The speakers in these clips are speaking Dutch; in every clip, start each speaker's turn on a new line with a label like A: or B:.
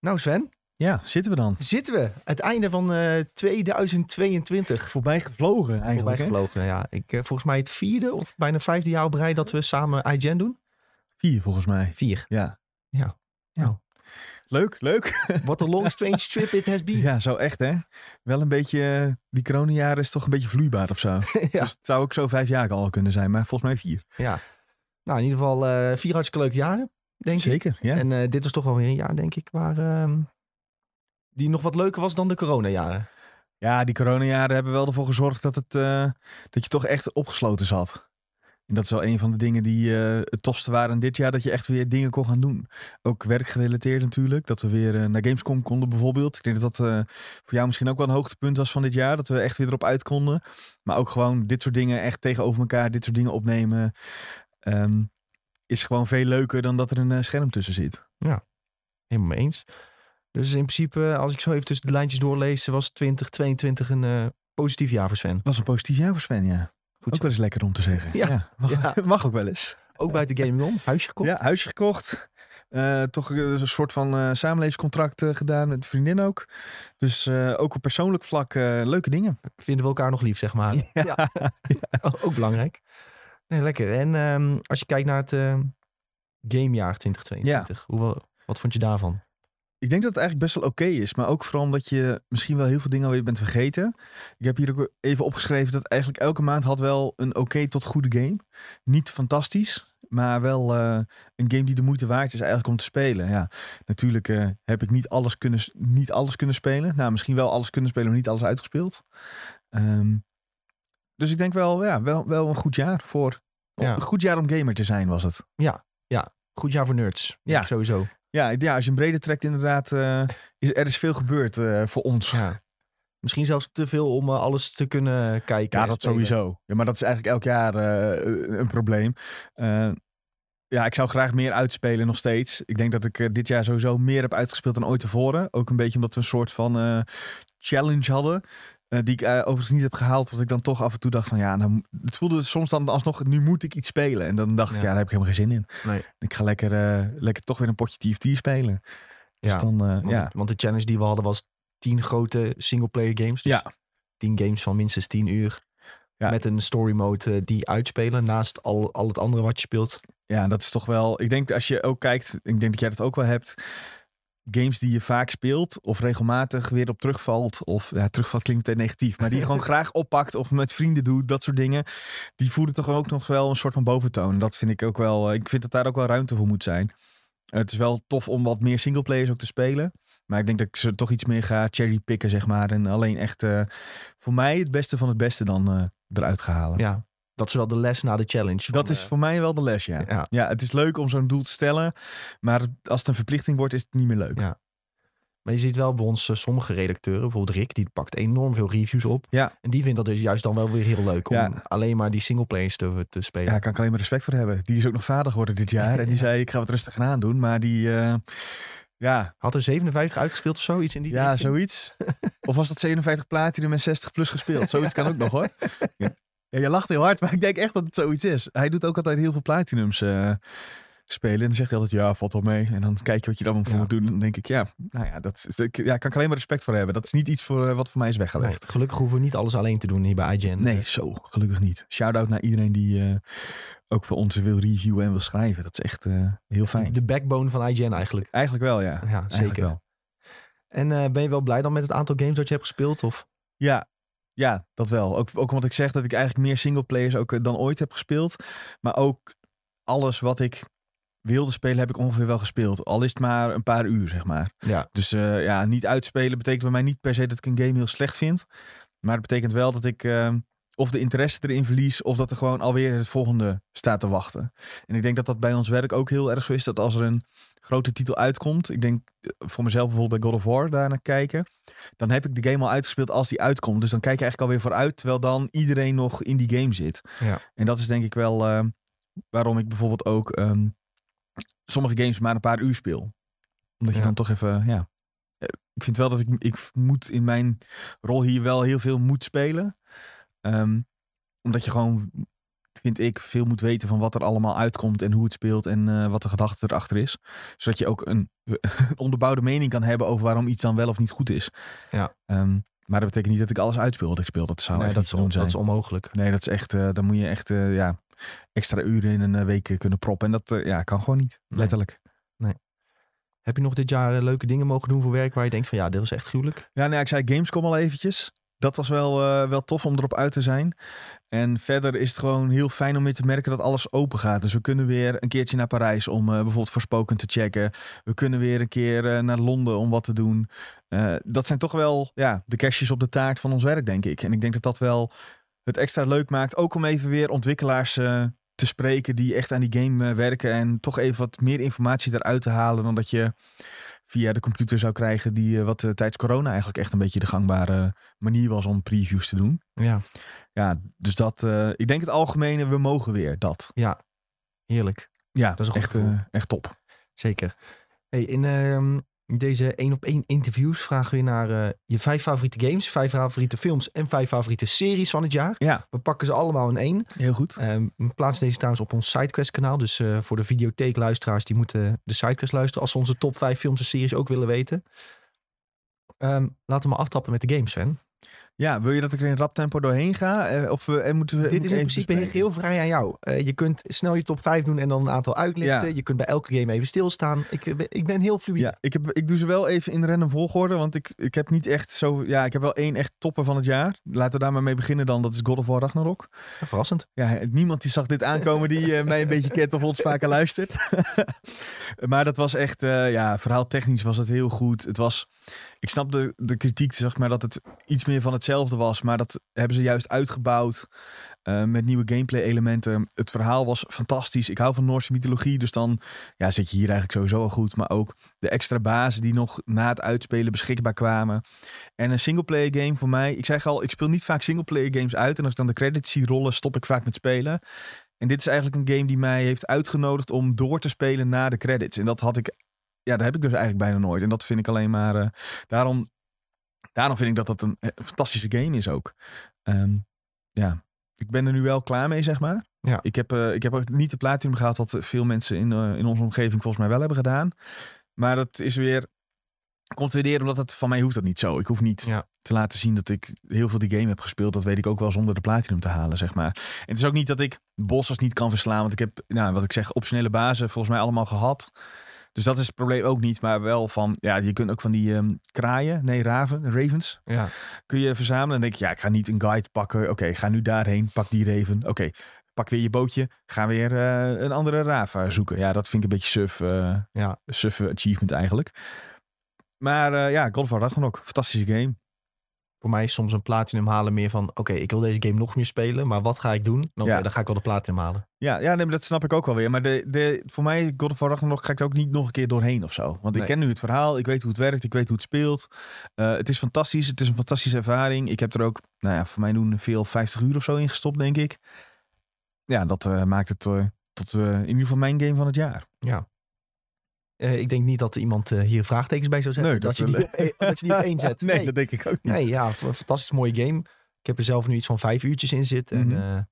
A: Nou Sven,
B: Ja, zitten we dan.
A: zitten we. Het einde van eh 2022.
B: Voorbij gevlogen eigenlijk.
A: Voorbij gevlogen, ja. Ik, eh, volgens mij het vierde of bijna vijfde jaar op rij dat we samen IGN doen.
B: Vier volgens mij.
A: Vier.
B: Ja.
A: Ja. Nou.
B: Leuk, leuk.
A: What a long strange trip it has been.
B: Ja, zo echt hè. Wel een beetje, eh, die coronajaren is toch een beetje vloeibaar of zo.
A: Ja.
B: Dus het zou ook zo vijf jaar al kunnen zijn, maar volgens mij vier.
A: ja. Nou, in ieder geval vier hartstikke leuke jaren, denk ik.
B: Zeker, ja.
A: En eh, dit was toch wel weer een jaar, denk ik, waar... ehm, die nog wat leuker was dan de coronajaren.
B: Ja, die coronajaren hebben wel ervoor gezorgd dat, het, eh, dat je toch echt opgesloten zat. En dat is wel een van de dingen die eh, het tofste waren dit jaar. Dat je echt weer dingen kon gaan doen. Ook werkgerelateerd natuurlijk. Dat we weer naar Gamescom konden bijvoorbeeld. Ik denk dat dat eh, voor jou misschien ook wel een hoogtepunt was van dit jaar. Dat we echt weer erop uit konden. Maar ook gewoon dit soort dingen echt tegenover elkaar. Dit soort dingen opnemen. ehm, is gewoon veel leuker dan dat er een eh, scherm tussen zit.
A: Helemaal mee eens. Dus in principe, als ik zo even tussen de lijntjes doorlees, was 2022 een eh, positief jaar voor Sven.
B: was een positief jaar voor Sven, ja.
A: Goed
B: ook wel eens lekker om te zeggen.
A: Ja,
B: mag,
A: ja.
B: mag ook wel eens.
A: Ook buiten gaming om, huisje gekocht.
B: Ja, huisje gekocht. Eh, toch eh, een soort van eh, samenlevingscontract eh, gedaan met vriendin ook. Dus eh, ook op persoonlijk vlak eh, leuke dingen.
A: Vinden we elkaar nog lief, zeg maar.
B: Ja.
A: O- Ook belangrijk. Nee, lekker. En ehm, als je kijkt naar het eh, gamejaar 2022, hoeveel, wat vond je daarvan?
B: Ik denk dat het eigenlijk best wel oké is. Maar ook vooral omdat je misschien wel heel veel dingen alweer bent vergeten. Ik heb hier ook even opgeschreven dat eigenlijk elke maand had wel een oké tot goede game. Niet fantastisch, maar wel eh, een game die de moeite waard is eigenlijk om te spelen. Ja, natuurlijk eh, heb ik niet alles, kunnen, niet alles kunnen spelen. Nou, misschien wel alles kunnen spelen, maar niet alles uitgespeeld. Ehm, dus ik denk wel, ja, wel, wel een goed jaar voor...
A: Ja.
B: Een goed jaar om gamer te zijn was het.
A: Goed jaar voor nerds.
B: Ja.
A: Ja. Sowieso.
B: Ja, ja als je een brede trekt inderdaad, eh, is, er is veel gebeurd eh, voor ons.
A: Ja. Misschien zelfs te veel om eh, alles te kunnen kijken.
B: Ja, dat
A: spelen.
B: sowieso. Ja, maar dat is eigenlijk elk jaar een probleem. Ja, ik zou graag meer uitspelen nog steeds. Ik denk dat ik dit jaar sowieso meer heb uitgespeeld dan ooit tevoren. Ook een beetje omdat we een soort van challenge hadden. Eh, die ik eh, overigens niet heb gehaald. Wat ik dan toch af en toe dacht van ja, nou, het voelde soms dan alsnog, nu moet ik iets spelen. En dan dacht ik,
A: Ja.
B: daar heb ik helemaal geen zin in.
A: Nee.
B: Ik ga lekker, eh, lekker toch weer een potje TFT spelen. Dus
A: Ja.
B: dan,
A: Want,
B: ja.
A: want de challenge die we hadden was 10 grote singleplayer games. Dus
B: Ja.
A: 10 games van minstens 10 uur.
B: Ja.
A: Met een story mode die uitspelen naast al, al het andere wat je speelt.
B: Ja, dat is toch wel. Ik denk als je ook kijkt, ik denk dat jij dat ook wel hebt. Games die je vaak speelt of regelmatig weer op terugvalt. Of ja, terugvalt klinkt meteen negatief. Maar die je gewoon graag oppakt of met vrienden doet. Dat soort dingen. Die voeren toch ook nog wel een soort van boventoon. Dat vind ik ook wel. eh, Ik vind dat daar ook wel ruimte voor moet zijn. Het is wel tof om wat meer singleplayers ook te spelen. Maar ik denk dat ik ze toch iets meer ga cherrypicken, zeg maar. En alleen echt eh, voor mij het beste van het beste dan eh, eruit ga halen.
A: Ja, dat is wel de les na de challenge.
B: Dat
A: van,
B: is
A: eh,
B: voor mij wel de les, ja.
A: ja.
B: Ja, het is leuk om zo'n doel te stellen. Maar als het een verplichting wordt, is het niet meer leuk.
A: Ja. Maar je ziet wel bij ons eh, sommige redacteuren, bijvoorbeeld Rick, die pakt enorm veel reviews op.
B: Ja.
A: En die vindt dat dus juist dan wel weer heel leuk om
B: Ja.
A: alleen maar die singleplayers te, te spelen.
B: Ja, daar kan ik alleen maar respect voor hebben. Die is ook nog vader geworden dit jaar. En die zei, ik ga wat rustig aan doen. Maar die, eh, ja,
A: Had er 57 uitgespeeld of zo? Iets in die
B: ja, zoiets. of was dat 57 platinum en 60 plus gespeeld? Zoiets kan ook nog hoor. Ja. Ja, je lacht heel hard, maar ik denk echt dat het zoiets is. Hij doet ook altijd heel veel platinums eh, spelen. En dan zegt hij altijd, ja, valt wel mee. En dan kijk je wat je dan voor
A: Ja.
B: moet doen. En dan denk ik, ja, nou ja, dat is, ik- ja, kan ik alleen maar respect voor hebben. Dat is niet iets voor, eh, wat voor mij is
A: Nee,
B: weggelegd.
A: gelukkig hoeven we niet alles alleen te doen hier bij IGN.
B: Nee, zo. Gelukkig niet. Shout-out naar iedereen die eh, ook voor ons wil reviewen en wil schrijven. Dat is echt heel fijn.
A: De backbone van IGN eigenlijk.
B: Eigenlijk wel, ja.
A: Ja, zeker.
B: wel.
A: En ben je wel blij dan met het aantal games dat je hebt gespeeld? Of?
B: Ja, ja, dat wel. Ook, ook omdat ik zeg dat ik eigenlijk meer singleplayers ook eh, dan ooit heb gespeeld. Maar ook alles wat ik wilde spelen heb ik ongeveer wel gespeeld. Al is het maar een paar uur, zeg maar.
A: Ja.
B: Dus eh, ja, niet uitspelen betekent bij mij niet per se dat ik een game heel slecht vind. Maar het betekent wel dat ik eh, of de interesse erin verlies... of dat er gewoon alweer het volgende staat te wachten. En ik denk dat dat bij ons werk ook heel erg zo is. Dat als er een grote titel uitkomt... ik denk eh, voor mezelf bijvoorbeeld bij God of War daar naar kijken... dan heb ik de game al uitgespeeld als die uitkomt. Dus dan kijk je eigenlijk alweer vooruit... terwijl dan iedereen nog in die game zit.
A: Ja.
B: En dat is denk ik wel eh, waarom ik bijvoorbeeld ook... ehm, sommige games maar een paar uur speel. Omdat je
A: Ja.
B: dan toch even... Ja, eh, ik vind wel dat ik, ik moet in mijn rol hier wel heel veel moet spelen. Ehm, omdat je gewoon vind ik, veel moet weten van wat er allemaal uitkomt en hoe het speelt en uh, wat de gedachte erachter is. Zodat je ook een onderbouwde mening kan hebben over waarom iets dan wel of niet goed is.
A: Ja.
B: Um, maar dat betekent niet dat ik alles uitspeel wat ik speel. Dat zou
A: nee,
B: dat,
A: on, dat is onmogelijk.
B: Nee, dat is echt, uh, dan moet je echt uh, ja, extra uren in een week kunnen proppen. En dat ja, kan gewoon niet,
A: Nee.
B: letterlijk.
A: Nee. Heb je nog dit jaar leuke dingen mogen doen voor werk waar je denkt van ja, dit was echt gruwelijk?
B: Ja, nou, ik zei Gamescom al eventjes. Dat was wel, uh, wel tof om erop uit te zijn. En verder is het gewoon heel fijn om weer te merken dat alles open gaat. Dus we kunnen weer een keertje naar Parijs om uh, bijvoorbeeld Voorspoken te checken. We kunnen weer een keer uh, naar Londen om wat te doen. dat zijn toch wel ja, de kerstjes op de taart van ons werk, denk ik. En ik denk dat dat wel het extra leuk maakt. Ook om even weer ontwikkelaars te spreken die echt aan die game werken. En toch even wat meer informatie eruit te halen dan dat je via de computer zou krijgen. Die wat tijdens corona eigenlijk echt een beetje de gangbare manier was om previews te doen.
A: Ja.
B: Ja, dus dat, uh, ik denk het algemene, we mogen weer dat.
A: Ja, heerlijk.
B: Ja,
A: dat is
B: echt, uh, echt top.
A: Zeker. Hey, in uh, deze één op één interviews vragen we naar uh, je vijf favoriete games, vijf favoriete films en vijf favoriete series van het jaar.
B: Ja.
A: We pakken ze allemaal in één.
B: Heel goed.
A: Um, we plaatsen deze trouwens op ons Sidequest kanaal. Dus uh, voor de videotheek luisteraars, die moeten de Sidequest luisteren als ze onze top vijf films en series ook willen weten. Um, laten we maar aftrappen met de games, Sven.
B: Ja, wil je dat ik er in rap tempo doorheen ga? Uh, of uh, moeten we,
A: Dit is in principe heel vrij aan jou. Uh, je kunt snel je top 5 doen en dan een aantal uitlichten.
B: Ja.
A: Je kunt bij elke game even stilstaan. Ik, ik ben heel fluïde.
B: Ja, ik, heb, ik doe ze wel even in random volgorde. Want ik, ik heb niet echt zo... Ja, ik heb wel één echt topper van het jaar. Laten we daar maar mee beginnen dan. Dat is God of War Ragnarok.
A: Verrassend.
B: Ja, niemand die zag dit aankomen die mij een beetje kent of ons vaker luistert. maar dat was echt... ja, verhaal technisch was het heel goed. Het was... Ik snap de, de kritiek, zeg maar, dat het iets meer van hetzelfde was. Maar dat hebben ze juist uitgebouwd uh, met nieuwe gameplay elementen. Het verhaal was fantastisch. Ik hou van Noorse mythologie, dus dan ja, zit je hier eigenlijk sowieso al goed. Maar ook de extra bazen die nog na het uitspelen beschikbaar kwamen. En een singleplayer game voor mij. Ik zeg al, ik speel niet vaak singleplayer games uit. En als ik dan de credits zie rollen, stop ik vaak met spelen. En dit is eigenlijk een game die mij heeft uitgenodigd om door te spelen na de credits. En dat had ik ja, dat heb ik dus eigenlijk bijna nooit. En dat vind ik alleen maar. Uh, daarom, daarom vind ik dat dat een, een fantastische game is ook. Um, ja, ik ben er nu wel klaar mee, zeg maar.
A: Ja.
B: Ik, heb, uh, ik heb ook niet de platinum gehaald wat veel mensen in, uh, in onze omgeving volgens mij wel hebben gedaan. Maar dat is weer. Komt weer neer omdat het van mij hoeft dat niet zo. Ik hoef niet
A: ja.
B: te laten zien dat ik heel veel die game heb gespeeld. Dat weet ik ook wel zonder de platinum te halen, zeg maar. En het is ook niet dat ik bossers niet kan verslaan. Want ik heb, nou, wat ik zeg, optionele bazen volgens mij allemaal gehad. Dus dat is het probleem ook niet, maar wel van, ja, je kunt ook van die um, kraaien, nee, raven, ravens,
A: ja.
B: kun je verzamelen. En denk je, ja, ik ga niet een guide pakken. Oké, okay, ga nu daarheen, pak die raven. Oké, okay, pak weer je bootje, ga weer uh, een andere raaf uh, zoeken. Ja, dat vind ik een beetje suf, uh,
A: ja.
B: suf achievement eigenlijk. Maar uh, ja, God of War Ragnarok, fantastische game.
A: Voor mij soms een platinum halen meer van... oké, okay, ik wil deze game nog meer spelen, maar wat ga ik doen? Nou, okay,
B: Ja.
A: dan ga ik wel de platinum halen.
B: Ja, ja nee, dat snap ik ook wel weer. Maar de, de, voor mij, God of War Ragnarok, ga ik er ook niet nog een keer doorheen of zo. Want ik ken nu het verhaal, ik weet hoe het werkt, ik weet hoe het speelt. Uh, het is fantastisch, het is een fantastische ervaring. Ik heb er ook, nou ja, voor mij doen veel 50 uur of zo in gestopt, denk ik. Ja, dat uh, maakt het uh, tot in ieder geval mijn game van het jaar.
A: Uh, ik denk niet dat iemand uh, hier vraagtekens bij zou zetten.
B: Nee,
A: dat,
B: dat
A: je die één- dat je die op één zet.
B: nee, dat denk ik ook niet.
A: Nee, ja, fantastisch mooie game. Ik heb er zelf nu iets van vijf uurtjes in zitten.
B: Mhm.
A: En eh,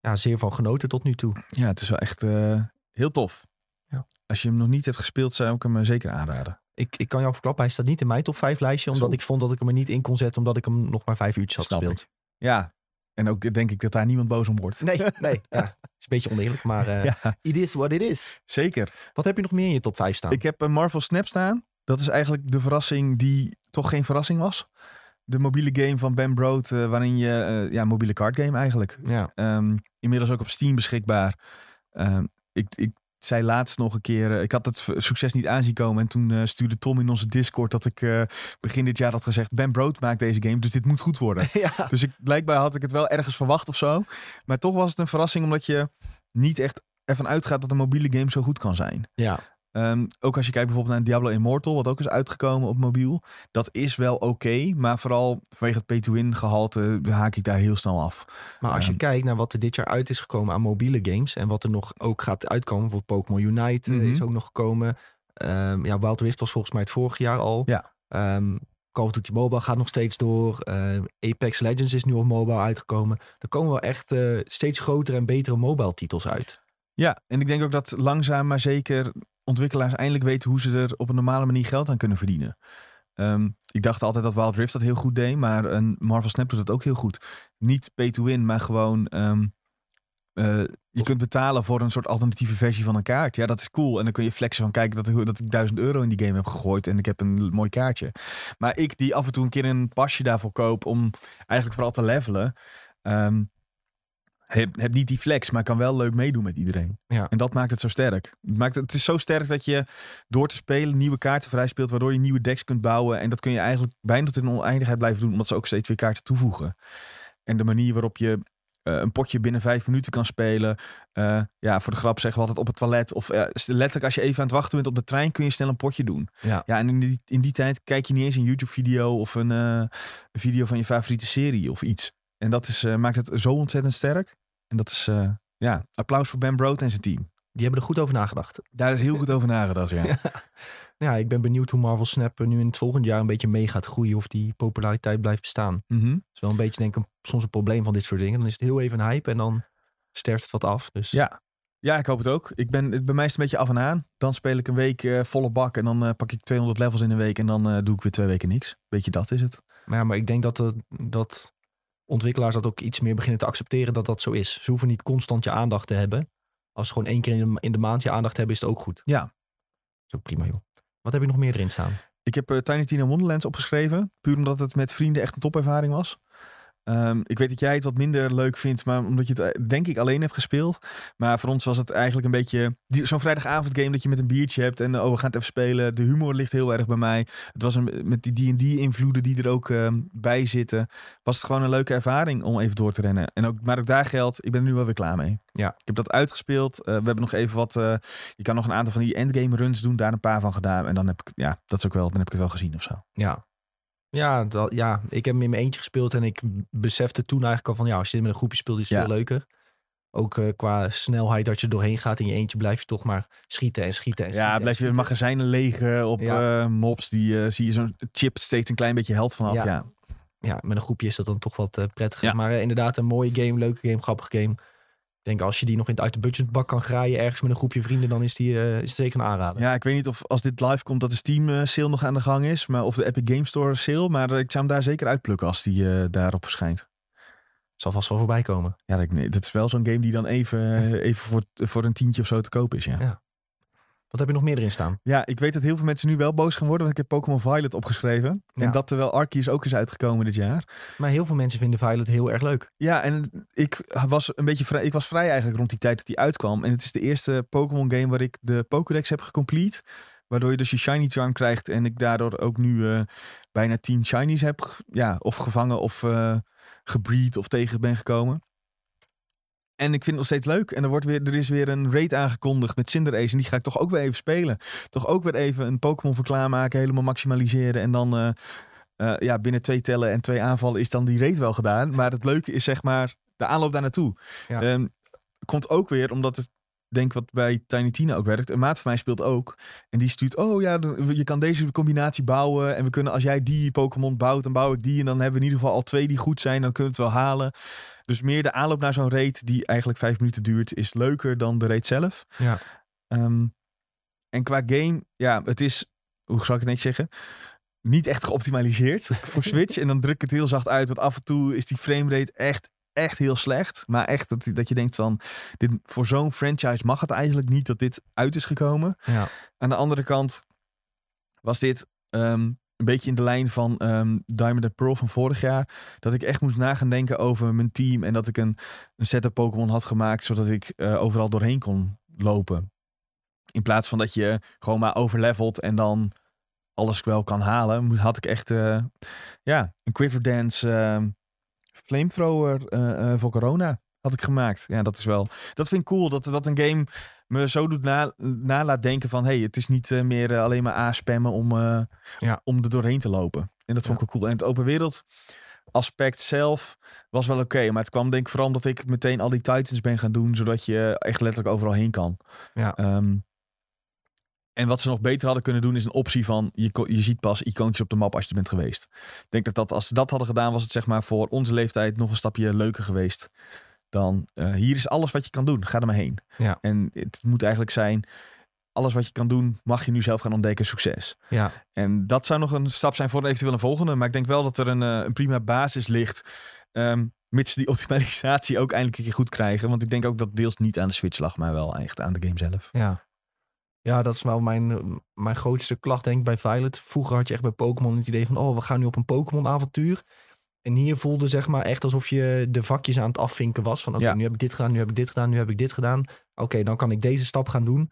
A: ja, zeer van genoten tot nu toe.
B: Ja, het is wel echt eh, heel tof.
A: Ja.
B: Als je hem nog niet hebt gespeeld, zou ik hem eh, zeker aanraden.
A: Ik, ik kan jou verklappen, hij staat niet in mijn top 5 lijstje. Omdat
B: Zo.
A: ik vond dat ik hem er niet in kon zetten. Omdat ik hem nog maar vijf uurtjes had
B: Snap
A: gespeeld.
B: Ja, en ook denk ik dat daar niemand boos om wordt.
A: Nee, nee. Ja, is een beetje oneerlijk. Maar eh
B: Ja,
A: it is what it is.
B: zeker.
A: Wat heb je nog meer in je top 5 staan?
B: Ik heb een Marvel Snap staan. Dat is eigenlijk de verrassing die toch geen verrassing was. De mobiele game van Ben Brood, eh, waarin je, eh, ja, mobiele card game eigenlijk.
A: Ja,
B: Ehm, inmiddels ook op Steam beschikbaar. Ehm, ik, ik zei laatst nog een keer, eh, ik had het succes niet aanzien komen. En toen eh, stuurde Tom in onze Discord dat ik eh, begin dit jaar had gezegd, Ben Brood maakt deze game, dus dit moet goed worden.
A: ja.
B: Dus ik, blijkbaar had ik het wel ergens verwacht of zo. Maar toch was het een verrassing omdat je niet echt ervan uitgaat dat een mobiele game zo goed kan zijn.
A: ja.
B: Ehm, ook als je kijkt bijvoorbeeld naar Diablo Immortal, wat ook is uitgekomen op mobiel. Dat is wel oké, maar vooral vanwege het pay-to-win gehalte haak ik daar heel snel af.
A: Maar als je
B: Ehm.
A: kijkt naar wat er dit jaar uit is gekomen aan mobiele games. En wat er nog ook gaat uitkomen. Bijvoorbeeld Pokémon Unite eh,
B: Mhm.
A: is ook nog gekomen. Ehm, ja, Wild Rift was volgens mij het vorig jaar al.
B: Ja.
A: Call of Duty Mobile gaat nog steeds door. Apex Legends is nu op mobile uitgekomen. Er komen wel echt eh, steeds grotere en betere mobile titels uit.
B: Ja, en ik denk ook dat langzaam maar zeker ontwikkelaars eindelijk weten hoe ze er op een normale manier geld aan kunnen verdienen. Ehm, ik dacht altijd dat Wild Rift dat heel goed deed, maar een Marvel Snap doet dat ook heel goed. Niet pay to win, maar gewoon ehm, eh, je kunt betalen voor een soort alternatieve versie van een kaart. Ja, dat is cool. En dan kun je flexen van kijken dat dat ik 1000 euro in die game heb gegooid en ik heb een mooi kaartje. Maar ik die af en toe een keer een pasje daarvoor koop om eigenlijk vooral te levelen. ehm, heb, heb niet die flex, maar kan wel leuk meedoen met iedereen.
A: Ja.
B: En dat maakt het zo sterk. Het, maakt, het is zo sterk dat je door te spelen nieuwe kaarten vrij speelt, waardoor je nieuwe decks kunt bouwen. En dat kun je eigenlijk bijna tot in oneindigheid blijven doen, omdat ze ook steeds weer kaarten toevoegen. En de manier waarop je eh, een potje binnen vijf minuten kan spelen. eh, ja, voor de grap zeggen we altijd op het toilet. Of eh, letterlijk als je even aan het wachten bent op de trein, kun je snel een potje doen.
A: Ja.
B: Ja, en in die, in die tijd kijk je niet eens een YouTube-video of een, een video van je favoriete serie of iets. En dat is, maakt het zo ontzettend sterk. En dat is, eh, ja, applaus voor Ben Brood en zijn team.
A: Die hebben er goed over nagedacht.
B: Daar is heel goed over nagedacht, ja.
A: Ja, ik ben benieuwd hoe Marvel Snap nu in het volgend jaar een beetje mee gaat groeien. Of die populariteit blijft bestaan. Dat
B: Mhm.
A: is wel een beetje denk ik soms een probleem van dit soort dingen. Dan is het heel even een hype en dan sterft het wat af. Dus
B: Ja. Ja, ik hoop het ook. Ik ben, het- bij mij is het een beetje af en aan. Dan speel ik een week eh, volle bak en dan eh, pak ik 200 levels in een week en dan doe ik weer twee weken niks. Beetje dat is het.
A: Maar, ja, maar ik denk dat, het- dat ontwikkelaars dat ook iets meer beginnen te accepteren dat dat zo is. Ze hoeven niet constant je aandacht te hebben. Als ze gewoon één keer in de, in de maand je aandacht hebben, is het ook goed.
B: Ja.
A: Dat is ook prima, joh. Wat heb je nog meer erin staan?
B: Ik heb eh, Tiny Tina Wonderlands opgeschreven. Puur omdat het met vrienden echt een topervaring was. Ehm, ik weet dat jij het wat minder leuk vindt, maar omdat je het eh, denk ik alleen hebt gespeeld. Maar voor ons was het eigenlijk een beetje zo'n vrijdagavond game dat je met een biertje hebt en oh we gaan het even spelen. De humor ligt heel erg bij mij. Het was een, met die D&D invloeden die er ook ehm, bij zitten, was het gewoon een leuke ervaring om even door te rennen. En ook, maar ook daar geldt, ik ben er nu wel weer klaar mee.
A: Ja.
B: Ik heb dat uitgespeeld. Eh, we hebben nog even wat, eh, je kan nog een aantal van die endgame runs doen, daar een paar van gedaan. En dan heb ik, ja, dat is ook wel, dan heb ik het wel gezien of zo.
A: Ja. Ja, dat, ja, ik heb hem in mijn eentje gespeeld en ik besefte toen eigenlijk al van ja, als je dit met een groepje speelt, is het
B: Ja.
A: veel leuker. Ook eh, qua snelheid dat je doorheen gaat in je eentje, blijf je toch maar schieten en schieten en schieten.
B: Ja,
A: en
B: blijf je magazijnen legen op
A: Ja.
B: eh, mobs. Die eh, zie je zo'n chip steeds een klein beetje held vanaf.
A: Ja.
B: Ja.
A: Ja, met een groepje is dat dan toch wat prettiger. Maar inderdaad, een mooie game, leuke game, grappig game. Ik denk als je die nog in, uit de budgetbak kan graaien ergens met een groepje vrienden, dan is, die, eh, is het zeker een aanrader.
B: ja, ik weet niet of als dit live komt dat de Steam eh, sale nog aan de gang is. Maar, of de Epic Game Store sale. Maar eh, ik zou hem daar zeker uitplukken als die daarop verschijnt.
A: Zal vast wel voorbij komen.
B: Ja, dat, nee, dat is wel zo'n game die dan even, even voor, voor een tientje of zo te koop is. Ja.
A: Ja. Wat heb je nog meer erin staan?
B: ja, ik weet dat heel veel mensen nu wel boos gaan worden. Want ik heb Pokémon Violet opgeschreven.
A: Ja.
B: En dat terwijl Arceus ook is uitgekomen dit jaar.
A: Maar heel veel mensen vinden Violet heel erg leuk.
B: Ja, en ik was een beetje vrij. Ik was vrij eigenlijk rond die tijd dat die uitkwam. En het is de eerste Pokémon game waar ik de Pokédex heb gecomplete. Waardoor je dus je Shiny Charm krijgt. En ik daardoor ook nu eh, bijna 10 Shinies heb. Ja, of gevangen of eh gebreed of tegen ben gekomen. En ik vind het nog steeds leuk. En er, wordt weer, er is weer een raid aangekondigd met Cinderace. En die ga ik toch ook weer even spelen. Toch ook weer even een Pokémon voor klaarmaken. Helemaal maximaliseren. En dan eh, eh, ja, binnen twee tellen en twee aanvallen is dan die raid wel gedaan. Maar het leuke is zeg maar de aanloop daar naartoe.
A: Ja.
B: Ehm, komt ook weer omdat het, denk wat bij Tiny Tina ook werkt. Een maat van mij speelt ook. En die stuurt, oh ja, je kan deze combinatie bouwen. En we kunnen, als jij die Pokémon bouwt, dan bouw ik die. En dan hebben we in ieder geval al twee die goed zijn. Dan kunnen we het wel halen. Dus meer de aanloop naar zo'n raid, die eigenlijk vijf minuten duurt, is leuker dan de raid zelf.
A: Ja.
B: Ehm, en qua game, ja, het is, hoe zal ik het netjes zeggen? Niet echt geoptimaliseerd voor Switch. En dan druk ik het heel zacht uit, want af en toe is die framerate echt, echt heel slecht. Maar echt dat, dat je denkt van, dit, voor zo'n franchise mag het eigenlijk niet dat dit uit is gekomen.
A: Ja.
B: Aan de andere kant was dit ehm, een beetje in de lijn van ehm, Diamond and Pearl van vorig jaar. Dat ik echt moest na gaan denken over mijn team. En dat ik een, een setup Pokémon had gemaakt zodat ik eh, overal doorheen kon lopen. In plaats van dat je gewoon maar overlevelt en dan alles wel kan halen, had ik echt eh, ja, een Quiver Dance ehm, flamethrower eh, voor corona had ik gemaakt. Ja, dat is wel. Dat vind ik cool dat, dat een game me zo doet na, na laat denken van hey, het is niet eh, meer eh, alleen maar A-spammen om, eh,
A: Ja.
B: om er doorheen te lopen. En dat vond ik wel cool. En het open wereld aspect zelf was wel oké. maar het kwam denk ik vooral omdat ik meteen al die Titans ben gaan doen, zodat je echt letterlijk overal heen kan.
A: Ja.
B: Ehm, En wat ze nog beter hadden kunnen doen is een optie van je, je ziet pas icoontjes op de map als je er bent geweest. Ik denk dat, dat als ze dat hadden gedaan was het zeg maar voor onze leeftijd nog een stapje leuker geweest. Dan eh, hier is alles wat je kan doen. Ga er maar heen.
A: Ja.
B: En het moet eigenlijk zijn alles wat je kan doen mag je nu zelf gaan ontdekken succes.
A: Ja,
B: En dat zou nog een stap zijn voor eventueel een volgende. Maar ik denk wel dat er een, eh, een prima basis ligt. ehm, mits die optimalisatie ook eindelijk een keer goed krijgen. Want ik denk ook dat deels niet aan de Switch lag, maar wel echt aan de game zelf.
A: ja. Ja, dat is wel mijn, eh, mijn grootste klacht denk ik bij Violet. Vroeger had je echt bij Pokémon het idee van... oh, we gaan nu op een Pokémon avontuur. En hier voelde zeg maar echt alsof je de vakjes aan het afvinken was. Van oké,
B: Ja.
A: nu heb ik dit gedaan, nu heb ik dit gedaan, nu heb ik dit gedaan. Oké, dan kan ik deze stap gaan doen.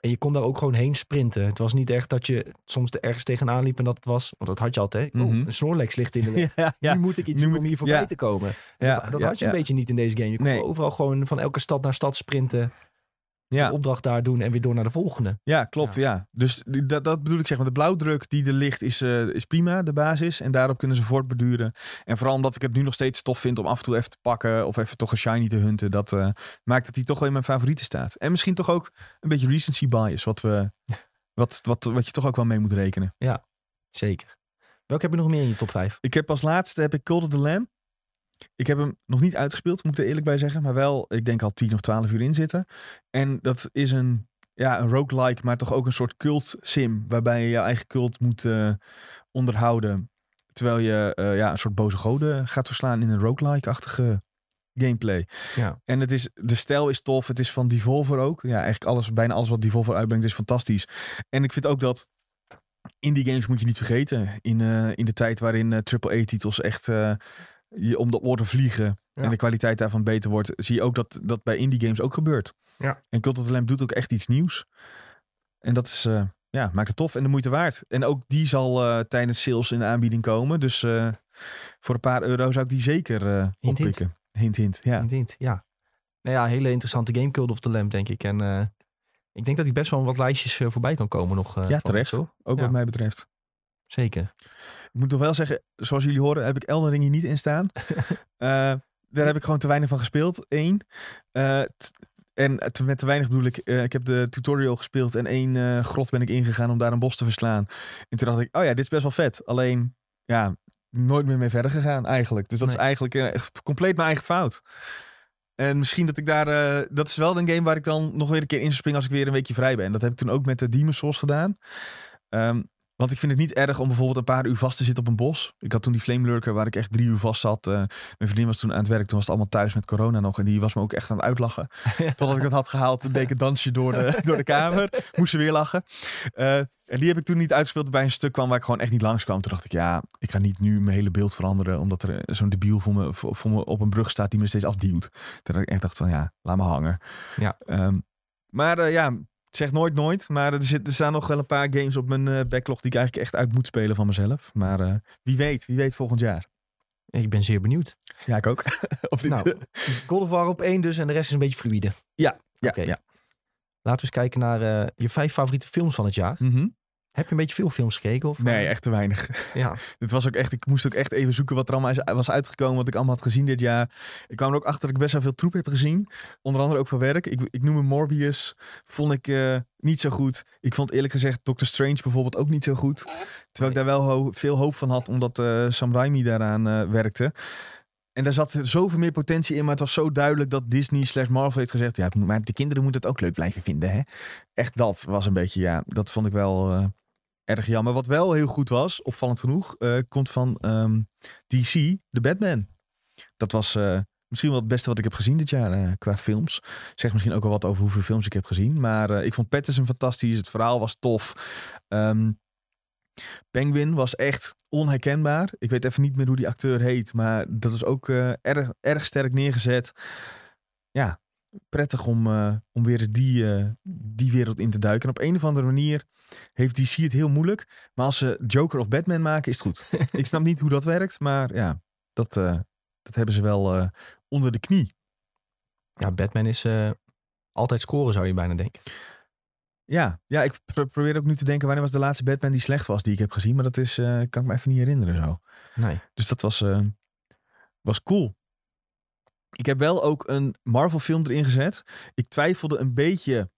A: En je kon daar ook gewoon heen sprinten. Het was niet echt dat je soms er ergens tegenaan liep en dat het was... Want dat had je altijd. Oh,
B: Mhm.
A: een Snorlax ligt in de weg.
B: Ja, ja.
A: Nu moet ik iets doen om hier voorbij te komen.
B: Ja,
A: dat had je een beetje niet in deze game. Je kon
B: Nee.
A: overal gewoon van elke stad naar stad sprinten.
B: Ja.
A: Een opdracht daar doen en weer door naar de volgende.
B: Ja, klopt. Ja. Dus die- dat, dat bedoel ik zeg maar. De blauwdruk die er ligt is, eh, is prima, de basis. En daarop kunnen ze voortbeduren. En vooral omdat ik het nu nog steeds tof vind om af en toe even te pakken. Of even toch een shiny te hunten. Dat eh, maakt dat hij toch wel in mijn favorieten staat. En misschien toch ook een beetje recency bias. Wat, we, wat, wat, wat je toch ook wel mee moet rekenen.
A: Zeker. Welke heb je nog meer in je top 5?
B: Ik heb als laatste heb ik Cult of the Lamb. Ik heb hem nog niet uitgespeeld, moet ik er eerlijk bij zeggen. Maar wel, ik denk al 10 of 12 uur in zitten. En dat is een, ja, een roguelike, maar toch ook een soort cult sim. Waarbij je je eigen cult moet eh, onderhouden. Terwijl je eh, ja, een soort boze goden gaat verslaan in een roguelike-achtige gameplay.
A: Ja.
B: En het is, de stijl is tof. Het is van Devolver ook. Ja, eigenlijk alles, bijna alles wat Devolver uitbrengt is fantastisch. En ik vind ook dat indie games moet je niet vergeten. In, eh, in de tijd waarin AAA-titels echt je om de oren vliegen.
A: Ja.
B: En de kwaliteit daarvan beter wordt. Zie je ook dat dat bij indie games ook gebeurt.
A: Ja.
B: En Cult of the Lamb doet ook echt iets nieuws. En dat is, eh, ja, maakt het tof en de moeite waard. En ook die zal eh, tijdens sales in de aanbieding komen. Dus eh, voor een paar euro zou ik die zeker
A: Hint, hint.
B: oppikken. Hint, hint. Ja.
A: Indeed, ja. Nou ja, hele interessante game Cult of the Lamb, denk ik. En ik denk dat hij best wel wat lijstjes voorbij kan komen nog.
B: ja, terecht. Ook
A: Ja.
B: wat mij betreft.
A: Zeker.
B: Ik moet toch wel zeggen, zoals jullie horen, heb ik Elden Ring hier niet in staan. Eh, daar heb ik gewoon te weinig van gespeeld. Eén. Eh, en te- met te weinig bedoel ik, eh, ik heb de tutorial gespeeld en één grot ben ik ingegaan om daar een bos te verslaan. En toen dacht ik, oh ja, dit is best wel vet. Alleen, ja, nooit meer mee verder gegaan eigenlijk. Dus dat is eigenlijk compleet mijn eigen fout. En misschien dat ik daar, dat is wel een game waar ik dan nog weer een keer in zou springen als ik weer een weekje vrij ben. Dat heb ik toen ook met de Demon's Souls gedaan. Ehm, want ik vind het niet erg om bijvoorbeeld een paar uur vast te zitten op een bos. Ik had toen die Flame Lurker waar ik echt drie uur vast zat. Eh, mijn vriendin was toen aan het werk. Toen was het allemaal thuis met corona nog. En die was me ook echt aan het uitlachen. Totdat ik dat had gehaald. Een beetje dansje door de, door de kamer. Moest ze weer lachen. Eh, en die heb ik toen niet uitgespeeld. Bij een stuk kwam waar ik gewoon echt niet langs kwam. Toen dacht ik, ja, ik ga niet nu mijn hele beeld veranderen. Omdat er zo'n debiel voor me, voor, voor me op een brug staat die me steeds afduwt. Dat ik echt dacht van, ja, laat me hangen.
A: Ja.
B: Ehm, maar eh, ja, zeg nooit nooit. Maar er, zit, er staan nog wel een paar games op mijn eh, backlog die ik eigenlijk echt uit moet spelen van mezelf. Maar eh, wie weet, wie weet volgend jaar.
A: Ik ben zeer benieuwd.
B: Ja, ik ook. of dit,
A: Nou, God of War op één dus en de rest is een beetje fluïde.
B: ja,
A: oké.
B: ja.
A: Laten we eens kijken naar eh, je vijf favoriete films van het jaar.
B: Mhm.
A: Heb je een beetje veel films gekeken? Of,
B: Nee,
A: eh,
B: echt te weinig.
A: Ja,
B: Dit was ook echt, ik moest ook echt even zoeken wat er allemaal was uitgekomen, wat ik allemaal had gezien dit jaar. Ik kwam er ook achter dat ik best wel veel troep heb gezien. Onder andere ook van werk. Ik, ik noem hem Morbius. Vond ik eh, niet zo goed. Ik vond eerlijk gezegd Doctor Strange bijvoorbeeld ook niet zo goed. Terwijl ik daar wel ho- veel hoop van had, omdat eh, Sam Raimi daaraan werkte. En daar zat zoveel meer potentie in, maar het was zo duidelijk dat Disney slash Marvel heeft gezegd, ja, maar de kinderen moeten het ook leuk blijven vinden, hè? Echt dat was een beetje, ja, dat vond ik wel erg jammer. Wat wel heel goed was, opvallend genoeg, eh, komt van ehm, DC, de Batman. Dat was eh, misschien wel het beste wat ik heb gezien dit jaar eh, qua films. Zegt misschien ook wel wat over hoeveel films ik heb gezien. Maar ik vond Pattinson fantastisch. Het verhaal was tof. Ehm, Penguin was echt onherkenbaar. Ik weet even niet meer hoe die acteur heet. Maar dat is ook erg, erg sterk neergezet. Ja, prettig om, om weer die, die wereld in te duiken. En op een of andere manier heeft DC het heel moeilijk. Maar als ze Joker of Batman maken, is het goed. ik snap niet hoe dat werkt. Maar ja, dat, eh, dat hebben ze wel eh, onder de knie.
A: ja Batman is eh, altijd scoren zou je bijna denken.
B: Ja, ja ik pro- probeer ook nu te denken... wanneer was de laatste Batman die slecht was die ik heb gezien. Maar dat is, kan ik me even niet herinneren zo.
A: Nee.
B: Dus dat was, was cool. Ik heb wel ook een Marvel film erin gezet. Ik twijfelde een beetje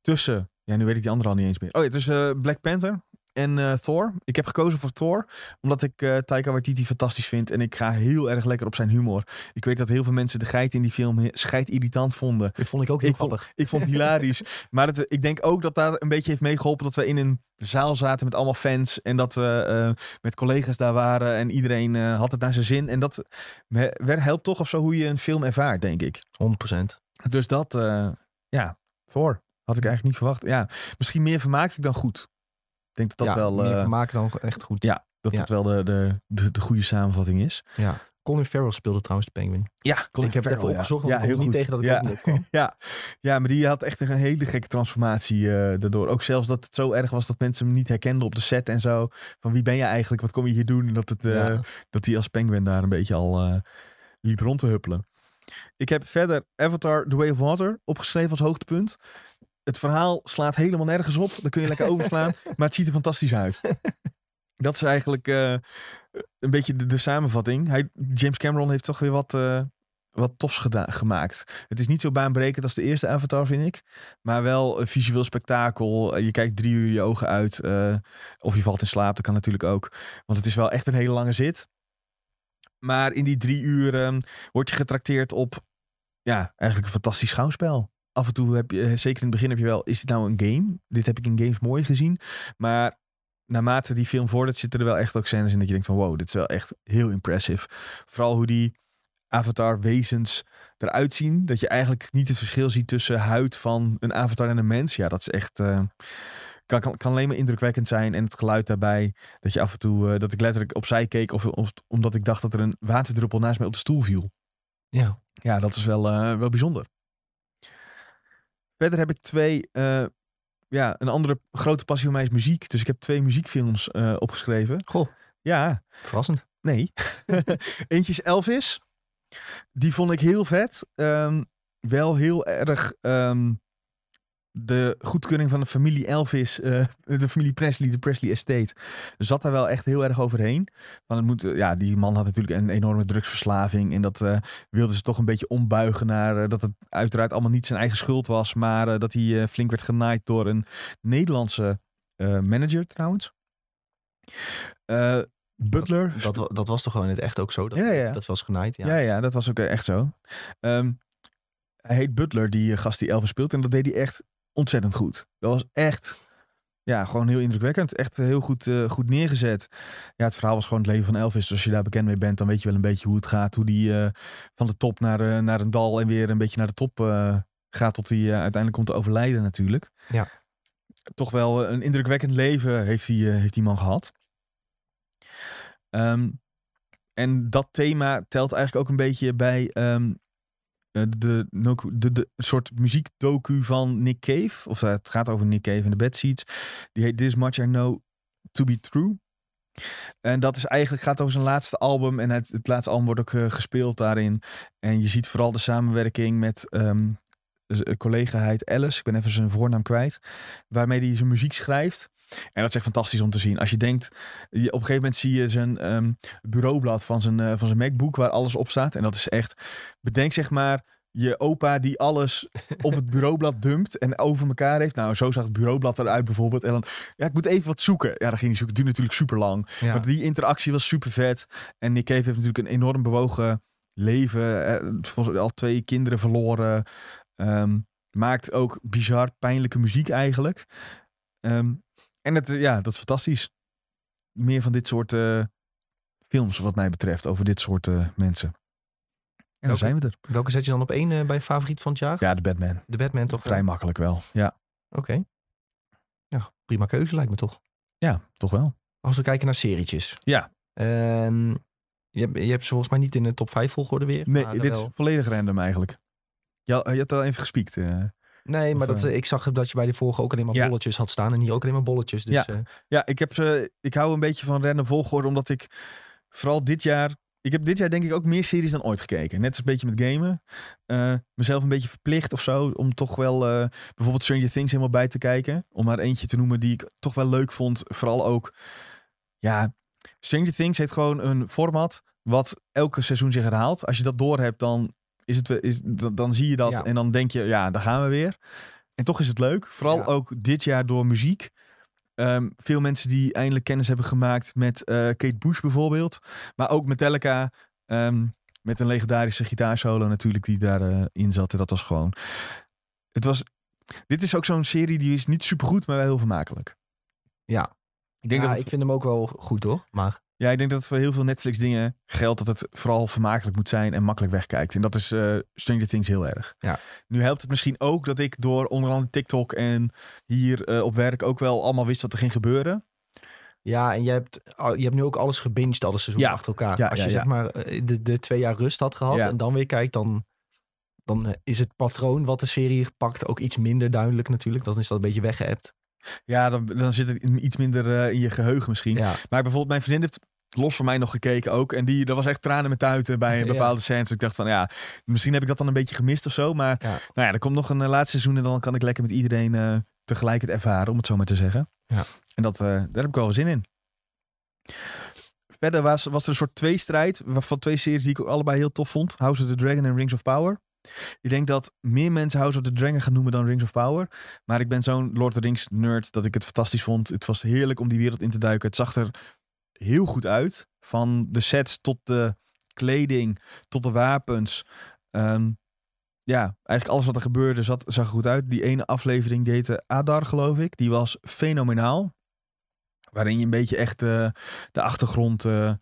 B: tussen Ja, nu weet ik die andere al niet eens meer. Oh ja, het is eh, Black Panther en eh, Thor. Ik heb gekozen voor Thor, omdat ik eh Taika Waititi fantastisch vind. En ik ga heel erg lekker op zijn humor. Ik weet dat heel veel mensen de geit in die film he- scheid irritant vonden.
A: Dat vond ik ook heel
B: Ik vond-
A: grappig.
B: Ik vond het hilarisch. Maar het, ik denk ook dat daar een beetje heeft meegeholpen dat we in een zaal zaten met allemaal fans. En dat we met collega's daar waren. En iedereen had het naar zijn zin. En dat helpt toch of zo hoe je een film ervaart, denk ik.
A: 100%.
B: Dus dat, ja, voor. Had ik eigenlijk niet verwacht. Ja, misschien meer vermaakt dan goed. Ik denk dat dat
A: ja,
B: wel,
A: meer maken dan echt goed.
B: ja, dat
A: Ja.
B: dat wel de, de, de, de goede samenvatting is.
A: Colin Farrell speelde trouwens de penguin.
B: Ja,
A: ik heb het even opgezocht, want kon er niet tegen dat ik
B: ja.
A: niet opkwam.
B: ja. ja, maar die had echt een hele gekke transformatie eh, daardoor. Ook zelfs dat het zo erg was dat mensen hem niet herkenden op de set en zo. Van wie ben je eigenlijk? Wat kom je hier doen? En dat, het, eh,
A: Ja.
B: dat hij als penguin daar een beetje al liep rond te huppelen. Ik heb verder Avatar The Way of Water opgeschreven als hoogtepunt. Het verhaal slaat helemaal nergens op. Daar kun je lekker overslaan. maar het ziet er fantastisch uit. Dat is eigenlijk eh, een beetje de, de samenvatting. Hij, James Cameron heeft toch weer wat, eh, wat tofs gemaakt. Het is niet zo baanbrekend als de eerste Avatar, vind ik. Maar wel een visueel spektakel. Eh, Je kijkt drie uur je ogen uit. of je valt in slaap, dat kan natuurlijk ook. Want het is wel echt een hele lange zit. Maar in die drie uur eh, word je getrakteerd op... Ja, eigenlijk een fantastisch schouwspel. Af en toe heb je, eh, zeker in het begin heb je wel... Is dit nou een game? Dit heb ik in games mooi gezien. Maar naarmate die film vordert, zitten er wel echt ook scènes in dat je denkt van wow, dit is wel echt heel impressive. Vooral hoe die avatar wezens eruit zien. Dat je eigenlijk niet het verschil ziet tussen huid van een avatar en een mens. Ja, dat is echt... eh, kan, kan, kan alleen maar indrukwekkend zijn. En het geluid daarbij, dat je af en toe, eh, dat ik letterlijk opzij keek. Of, of omdat ik dacht dat er een waterdruppel naast mij op de stoel viel.
A: Ja.
B: Ja, dat is wel, eh, wel bijzonder. Verder heb ik twee, eh, ja, een andere grote passie van mij is muziek. Dus ik heb twee muziekfilms eh, opgeschreven.
A: Goh,
B: Ja,
A: verrassend.
B: nee. Eentje is Elvis. Die vond ik heel vet. Ehm, wel heel erg ehm, de goedkeuring van de familie Elvis, eh, de familie Presley, de Presley Estate, zat daar wel echt heel erg overheen. Want het moet, eh, ja, die man had natuurlijk een enorme drugsverslaving en dat eh, wilden ze toch een beetje ombuigen naar dat het uiteraard allemaal niet zijn eigen schuld was, maar dat hij flink werd genaaid door een Nederlandse manager trouwens. Butler.
A: Dat, dat was toch gewoon in het echt ook zo? Dat,
B: Ja, ja.
A: Dat was genaaid, ja.
B: Ja, ja, dat was ook echt zo. Ehm, hij heet Butler, die gast die Elvis speelt. En dat deed hij echt ontzettend goed. Dat was echt, ja, gewoon heel indrukwekkend. Echt heel goed, eh, goed neergezet. Ja, het verhaal was gewoon het leven van Elvis. Dus als je daar bekend mee bent, dan weet je wel een beetje hoe het gaat. Hoe die eh, van de top naar, eh, naar een dal en weer een beetje naar de top eh, gaat. Tot hij eh, uiteindelijk komt te overlijden natuurlijk.
A: Ja.
B: Toch wel een indrukwekkend leven heeft die, eh, heeft die man gehad. Ehm, en dat thema telt eigenlijk ook een beetje bij ehm, eh, de, de, de, de soort muziekdocu van Nick Cave. Of eh, het gaat over Nick Cave en de Bad Seeds. Die heet This Much I Know To Be True. En dat is eigenlijk gaat over zijn laatste album. En het, het laatste album wordt ook eh, gespeeld daarin. En je ziet vooral de samenwerking met ehm, z- een collega Alice. Ik ben even zijn voornaam kwijt. Waarmee hij zijn muziek schrijft. En dat is echt fantastisch om te zien. Als je denkt, je, op een gegeven moment zie je zijn ehm, bureaublad van zijn, eh, van zijn MacBook waar alles op staat. En dat is echt, bedenk zeg maar je opa die alles op het bureaublad dumpt en over elkaar heeft. Nou, zo zag het bureaublad eruit bijvoorbeeld. En dan, ja, ik moet even wat zoeken. Ja, dan ging hij zoeken. Het duurt natuurlijk super lang.
A: Ja.
B: Maar die interactie was super vet. En Nick Cave heeft natuurlijk een enorm bewogen leven. Al twee kinderen verloren. Ehm, maakt ook bizar pijnlijke muziek eigenlijk. Ehm, en het, eh, ja, dat is fantastisch. Meer van dit soort eh, films wat mij betreft. Over dit soort eh, mensen. En dan zijn we er.
A: Welke zet je dan op één bij favoriet van het jaar?
B: Ja, de Batman.
A: De Batman toch?
B: Vrij makkelijk wel. Ja,
A: Oké. Ja, prima keuze lijkt me toch.
B: ja toch wel.
A: Als we kijken naar serietjes.
B: Ja.
A: Ehm, je, hebt, je hebt ze volgens mij niet in de top 5 volgorde weer.
B: Nee, dit is volledig random eigenlijk. Ja, je had al even gespiekt. eh.
A: Nee, maar
B: of,
A: dat,
B: eh,
A: ik zag dat je bij de vorige ook alleen maar
B: Ja.
A: bolletjes had staan. En hier ook alleen maar bolletjes. Dus,
B: Ja.
A: eh,
B: Ja, ik, heb ze, ik hou een beetje van random volgorde, omdat ik vooral dit jaar... Ik heb dit jaar denk ik ook meer series dan ooit gekeken. Net als een beetje met gamen. Eh, mezelf een beetje verplicht of zo. Om toch wel bijvoorbeeld Stranger Things helemaal bij te kijken. Om maar eentje te noemen die ik toch wel leuk vond. Vooral ook... Ja, Stranger Things heeft gewoon een format wat elke seizoen zich herhaalt. Als je dat door hebt, dan, is het, we- is, dan, dan zie je dat
A: Ja.
B: en dan denk je, ja, daar gaan we weer. En toch is het leuk. Vooral
A: Ja.
B: ook dit jaar door muziek. Ehm, veel mensen die eindelijk kennis hebben gemaakt met eh, Kate Bush bijvoorbeeld. Maar ook Metallica. ehm, met een legendarische gitaarsolo natuurlijk die daarin in zat. En dat was gewoon... Het was... Dit is ook zo'n serie die is niet supergoed, maar wel heel vermakelijk.
A: Ja,
B: Ik denk,
A: ja
B: dat het,
A: ik vind hem ook wel goed hoor. Maar
B: ja, ik denk dat het voor heel veel Netflix dingen geldt dat het vooral vermakelijk moet zijn en makkelijk wegkijkt. En dat is eh, Stranger Things heel erg.
A: Ja.
B: Nu helpt het misschien ook dat ik door onder andere TikTok en hier eh, op werk ook wel allemaal wist wat er ging gebeuren.
A: ja, en je hebt, je hebt nu ook alles gebinged, alle seizoenen
B: Ja.
A: achter elkaar.
B: Ja,
A: Als je
B: ja.
A: zeg maar eh, de, de twee jaar rust had gehad en dan weer kijkt, dan, dan is het patroon wat de serie pakt ook iets minder duidelijk natuurlijk. Dan is dat een beetje weggeëpt.
B: Ja, dan, dan zit het iets minder eh, in je geheugen misschien.
A: Ja,
B: Maar bijvoorbeeld mijn vriendin heeft los van mij nog gekeken ook. En die, er was echt tranen met tuiten bij een bepaalde scènes. Ik dacht van ja, misschien heb ik dat dan een beetje gemist of zo. Maar
A: Ja.
B: nou ja, er komt nog een eh, laatste seizoen en dan kan ik lekker met iedereen eh, tegelijk het ervaren, om het zo maar te zeggen.
A: Ja.
B: En dat, daar heb ik wel wel zin in. Verder was, was er een soort tweestrijd van twee series die ik ook allebei heel tof vond. House of the Dragon en Rings of Power. Ik denk dat meer mensen House of the Dragon gaan noemen dan Rings of Power. Maar ik ben zo'n Lord of the Rings nerd dat ik het fantastisch vond. Het was heerlijk om die wereld in te duiken. Het zag er heel goed uit. Van de sets tot de kleding, tot de wapens. Ehm, ja, eigenlijk alles wat er gebeurde zat, zag er goed uit. Die ene aflevering die heette Adar, geloof ik. Die was fenomenaal. Waarin je een beetje echt eh, de achtergrond eh,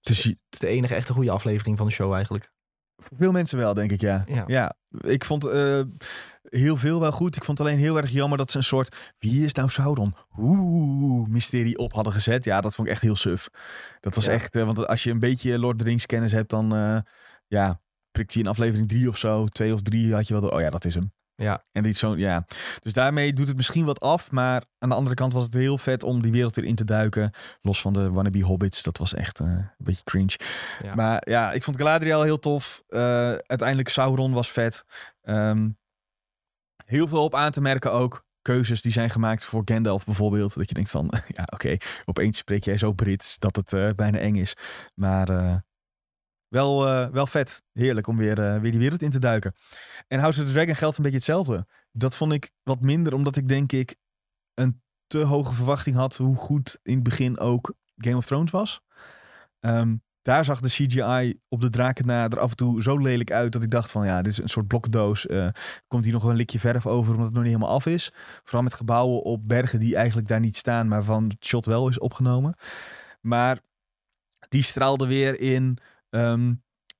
B: te zien.
A: het is de enige echte goede aflevering van de show eigenlijk.
B: Voor veel mensen wel, denk ik, ja.
A: Ja.
B: Ja, ik vond eh, heel veel wel goed. Ik vond het alleen heel erg jammer dat ze een soort... Wie is nou Sauron? Oeh, mysterie op hadden gezet. Ja, dat vond ik echt heel suf. Dat was
A: Ja.
B: echt... eh, want als je een beetje Lord of the Rings kennis hebt, dan... eh, ja, prikt hij in aflevering drie of zo. Twee of drie had je wel door... Oh ja, dat is hem.
A: Ja.
B: En die zo, ja. Dus daarmee doet het misschien wat af. Maar aan de andere kant was het heel vet om die wereld weer in te duiken. Los van de wannabe hobbits. Dat was echt eh, een beetje cringe.
A: Ja.
B: Maar ja, ik vond Galadriel heel tof. Eh, uiteindelijk Sauron was vet. Ehm, heel veel op aan te merken ook. Keuzes die zijn gemaakt voor Gandalf bijvoorbeeld. Dat je denkt van, ja oké, opeens spreek jij zo Brits dat het eh, bijna eng is. Maar wel, eh, wel vet. Heerlijk om weer, eh, weer die wereld in te duiken. En House of the Dragon geldt een beetje hetzelfde. Dat vond ik wat minder, omdat ik denk ik een te hoge verwachting had hoe goed in het begin ook Game of Thrones was. Ehm, daar zag de CGI op de draken er af en toe zo lelijk uit dat ik dacht van ja, dit is een soort blokdoos. Eh, komt hier nog een likje verf over omdat het nog niet helemaal af is. Vooral met gebouwen op bergen die eigenlijk daar niet staan, maar van het shot wel is opgenomen. Maar die straalde weer in ehm,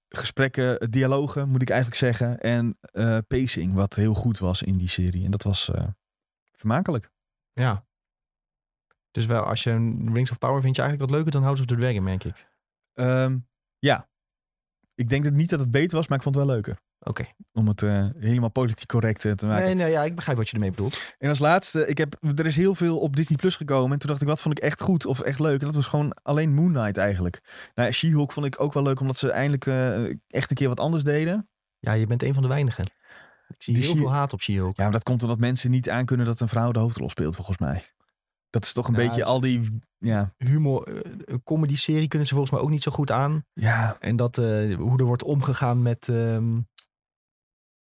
B: gesprekken, dialogen moet ik eigenlijk zeggen. En eh, pacing, wat heel goed was in die serie. En dat was eh, vermakelijk.
A: ja. Dus wel, als je een Rings of Power vind je eigenlijk wat leuker dan House of the Dragon, merk ik.
B: Ehm, ja, ik denk dat niet dat het beter was, maar ik vond het wel leuker.
A: Oké.
B: Om het eh, helemaal politiek correct eh, te maken.
A: Nee, nee, ja, ik begrijp wat je ermee bedoelt.
B: En als laatste, ik heb, er is heel veel op Disney Plus gekomen. En toen dacht ik, wat vond ik echt goed of echt leuk? En dat was gewoon alleen Moon Knight eigenlijk. Nou, She-Hulk vond ik ook wel leuk, omdat ze eindelijk eh, echt een keer wat anders deden.
A: Ja, je bent een van de weinigen. Ik zie
B: Die
A: heel veel haat op She-Hulk.
B: Ja, maar dat komt omdat mensen niet aankunnen dat een vrouw de hoofdrol speelt, volgens mij. Dat is toch een
A: Nou,
B: beetje al die, ja,
A: Humor, een comedy-serie kunnen ze volgens mij ook niet zo goed aan.
B: ja,
A: En dat, hoe er wordt omgegaan met, ehm,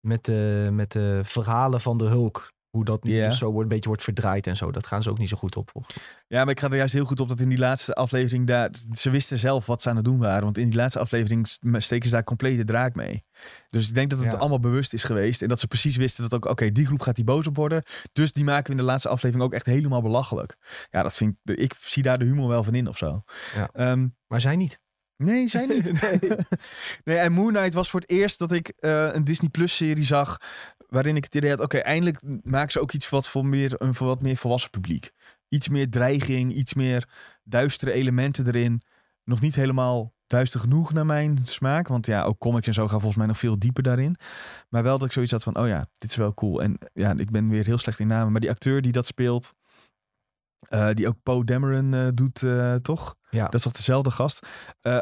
A: met, eh, met de verhalen van de Hulk. Hoe dat nu zo wordt, een beetje wordt verdraaid en zo. Dat gaan ze ook niet zo goed op. volgens mij.
B: Ja, maar ik ga er juist heel goed op dat in die laatste aflevering daar... Ze wisten zelf wat ze aan het doen waren. Want in die laatste aflevering st- steken ze daar complete draak mee. Dus ik denk dat het
A: Ja.
B: allemaal bewust is geweest. En dat ze precies wisten dat ook... Oké, die groep gaat die boos op worden. Dus die maken we in de laatste aflevering ook echt helemaal belachelijk. Ja, dat vind ik... Ik zie daar de humor wel van in of zo.
A: Ja.
B: Ehm,
A: Maar zij niet.
B: Nee, zij niet.
A: Nee.
B: nee, en Moon Knight was voor het eerst dat ik eh, een Disney Plus serie zag... waarin ik het idee had... Oké, eindelijk maken ze ook iets wat voor, meer, een voor wat meer volwassen publiek. Iets meer dreiging, iets meer duistere elementen erin. Nog niet helemaal duister genoeg naar mijn smaak. Want ja, ook comics en zo gaan volgens mij nog veel dieper daarin. Maar wel dat ik zoiets had van... Oh ja, dit is wel cool. En ja, ik ben weer heel slecht in namen. Maar die acteur die dat speelt... eh, die ook Poe Dameron eh, doet, eh, toch?
A: Ja.
B: Dat is toch dezelfde gast?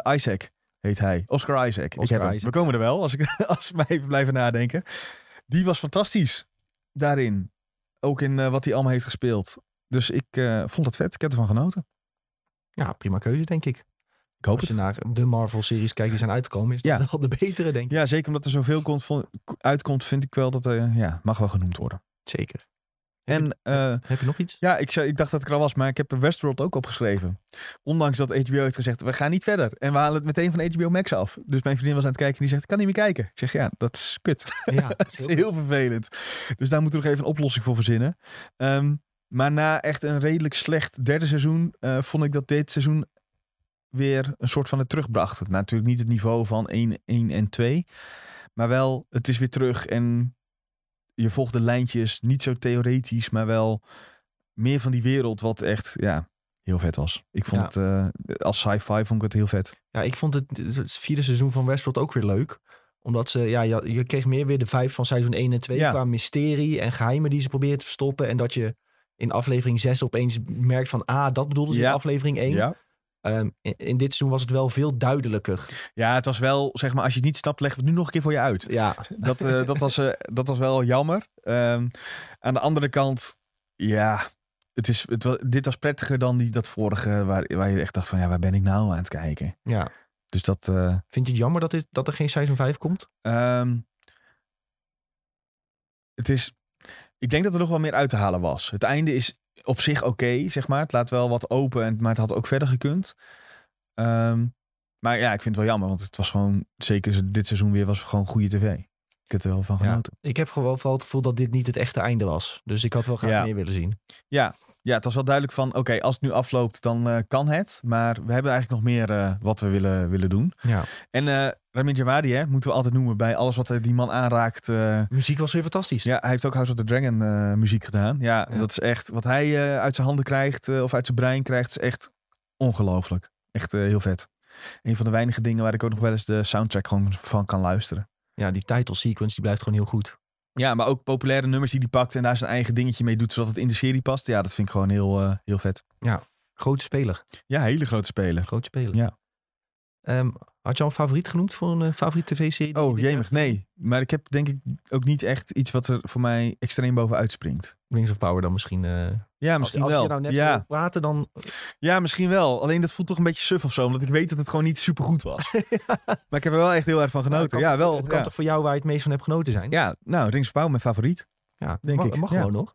B: Isaac heet hij. Oscar Isaac. ik heb.
A: Isaac.
B: We komen er wel, als, ik, als we even blijven nadenken. Die was fantastisch daarin. Ook in wat hij allemaal heeft gespeeld. Dus ik vond het vet. Ik heb ervan genoten.
A: Ja, prima keuze, denk ik.
B: Ik hoop
A: Als je
B: het.
A: naar de Marvel-series kijkt die zijn uitgekomen, is dat
B: Ja.
A: wel de betere, denk ik.
B: Ja, zeker omdat er zoveel komt, uitkomt, vind ik wel dat er, ja, mag wel genoemd worden.
A: Zeker. Heb je-
B: En eh,
A: Heb je nog iets?
B: ja, ik, ik dacht dat ik er al was, maar ik heb Westworld ook opgeschreven. Ondanks dat HBO heeft gezegd, we gaan niet verder. En we halen het meteen van HBO Max af. Dus mijn vriendin was aan het kijken en die zegt, ik kan niet meer kijken. Ik zeg, ja, dat is kut.
A: Ja,
B: Dat is heel vervelend. Dus daar moeten we nog even een oplossing voor verzinnen. Ehm, maar na echt een redelijk slecht derde seizoen, eh, vond ik dat dit seizoen weer een soort van het terugbracht. Natuurlijk niet het niveau van 1, 1 en 2. Maar wel, het is weer terug en je volgt de lijntjes. Niet zo theoretisch, maar wel meer van die wereld wat echt, ja, heel vet was. Ik vond
A: Ja.
B: het, eh, als sci-fi vond ik het heel vet.
A: Ja, ik vond het, het vierde seizoen van Westworld ook weer leuk. Omdat ze, ja, je, je kreeg meer weer de vibes van seizoen 1 en 2
B: Ja.
A: qua mysterie en geheimen die ze proberen te verstoppen. En dat je in aflevering 6 opeens merkt van, ah, dat bedoelden ze
B: Ja.
A: in aflevering 1.
B: Ja.
A: Ehm, in, in dit seizoen was het wel veel duidelijker.
B: ja, het was wel, zeg maar, als je het niet snapt, we het nu nog een keer voor je uit.
A: Ja,
B: Dat, eh, dat, was, eh, dat was wel jammer. Ehm, aan de andere kant, ja, het is, het was, dit was prettiger dan die, dat vorige, waar, waar je echt dacht van, ja, waar ben ik nou aan het kijken?
A: ja.
B: Dus dat, eh,
A: Vind je het jammer dat, dit, dat er geen seizoen 5 komt?
B: ehm, het is, ik denk dat er nog wel meer uit te halen was. Het einde is op zich oké, zeg maar. Het laat wel wat open, en, maar het had ook verder gekund. Ehm, maar ja, ik vind het wel jammer, want het was gewoon, zeker dit seizoen weer, was gewoon goede tv. Ik heb er wel van
A: Ja.
B: genoten.
A: Ik heb gewoon wel het gevoel dat dit niet het echte einde was. Dus ik had wel graag
B: Ja.
A: meer willen zien.
B: Ja, ja, het was wel duidelijk van, oké, als het nu afloopt, dan eh, kan het. Maar we hebben eigenlijk nog meer eh, wat we willen, willen doen.
A: Ja.
B: En eh Ramin Djawadi, hè, moeten we altijd noemen bij alles wat die man aanraakt. eh,
A: Muziek was weer fantastisch.
B: ja, hij heeft ook House of the Dragon eh, muziek gedaan. Ja,
A: Ja.
B: dat is echt, wat hij eh, uit zijn handen krijgt, of uit zijn brein krijgt, is echt ongelooflijk. Echt eh, heel vet. Een van de weinige dingen waar ik ook nog wel eens de soundtrack gewoon van kan luisteren.
A: Ja, die title sequence die blijft gewoon heel goed.
B: Ja, maar ook populaire nummers die hij pakt en daar zijn eigen dingetje mee doet, zodat het in de serie past. Ja, dat vind ik gewoon heel, eh, heel vet.
A: Grote speler.
B: Ja, hele grote speler.
A: Grote speler.
B: Ja.
A: Ehm, had je al een favoriet genoemd voor een eh, favoriete tv-serie?
B: Oh, jemig, nee. Maar ik heb denk ik ook niet echt iets wat er voor mij extreem bovenuit springt.
A: Wings of Power dan misschien. eh,
B: Ja, misschien
A: als, als
B: wel.
A: je nou net
B: ja.
A: wil praten, dan...
B: ja, misschien wel. Alleen dat voelt toch een beetje suf of zo, omdat ik weet dat het gewoon niet super goed was. maar ik heb er wel echt heel erg van genoten.
A: kan
B: ja, wel.
A: Het kan
B: ja.
A: toch voor jou waar je het meest van hebt genoten zijn?
B: ja, nou, Rings of Power, mijn favoriet.
A: Ja,
B: denk
A: mag,
B: ik,
A: Mag gewoon nog.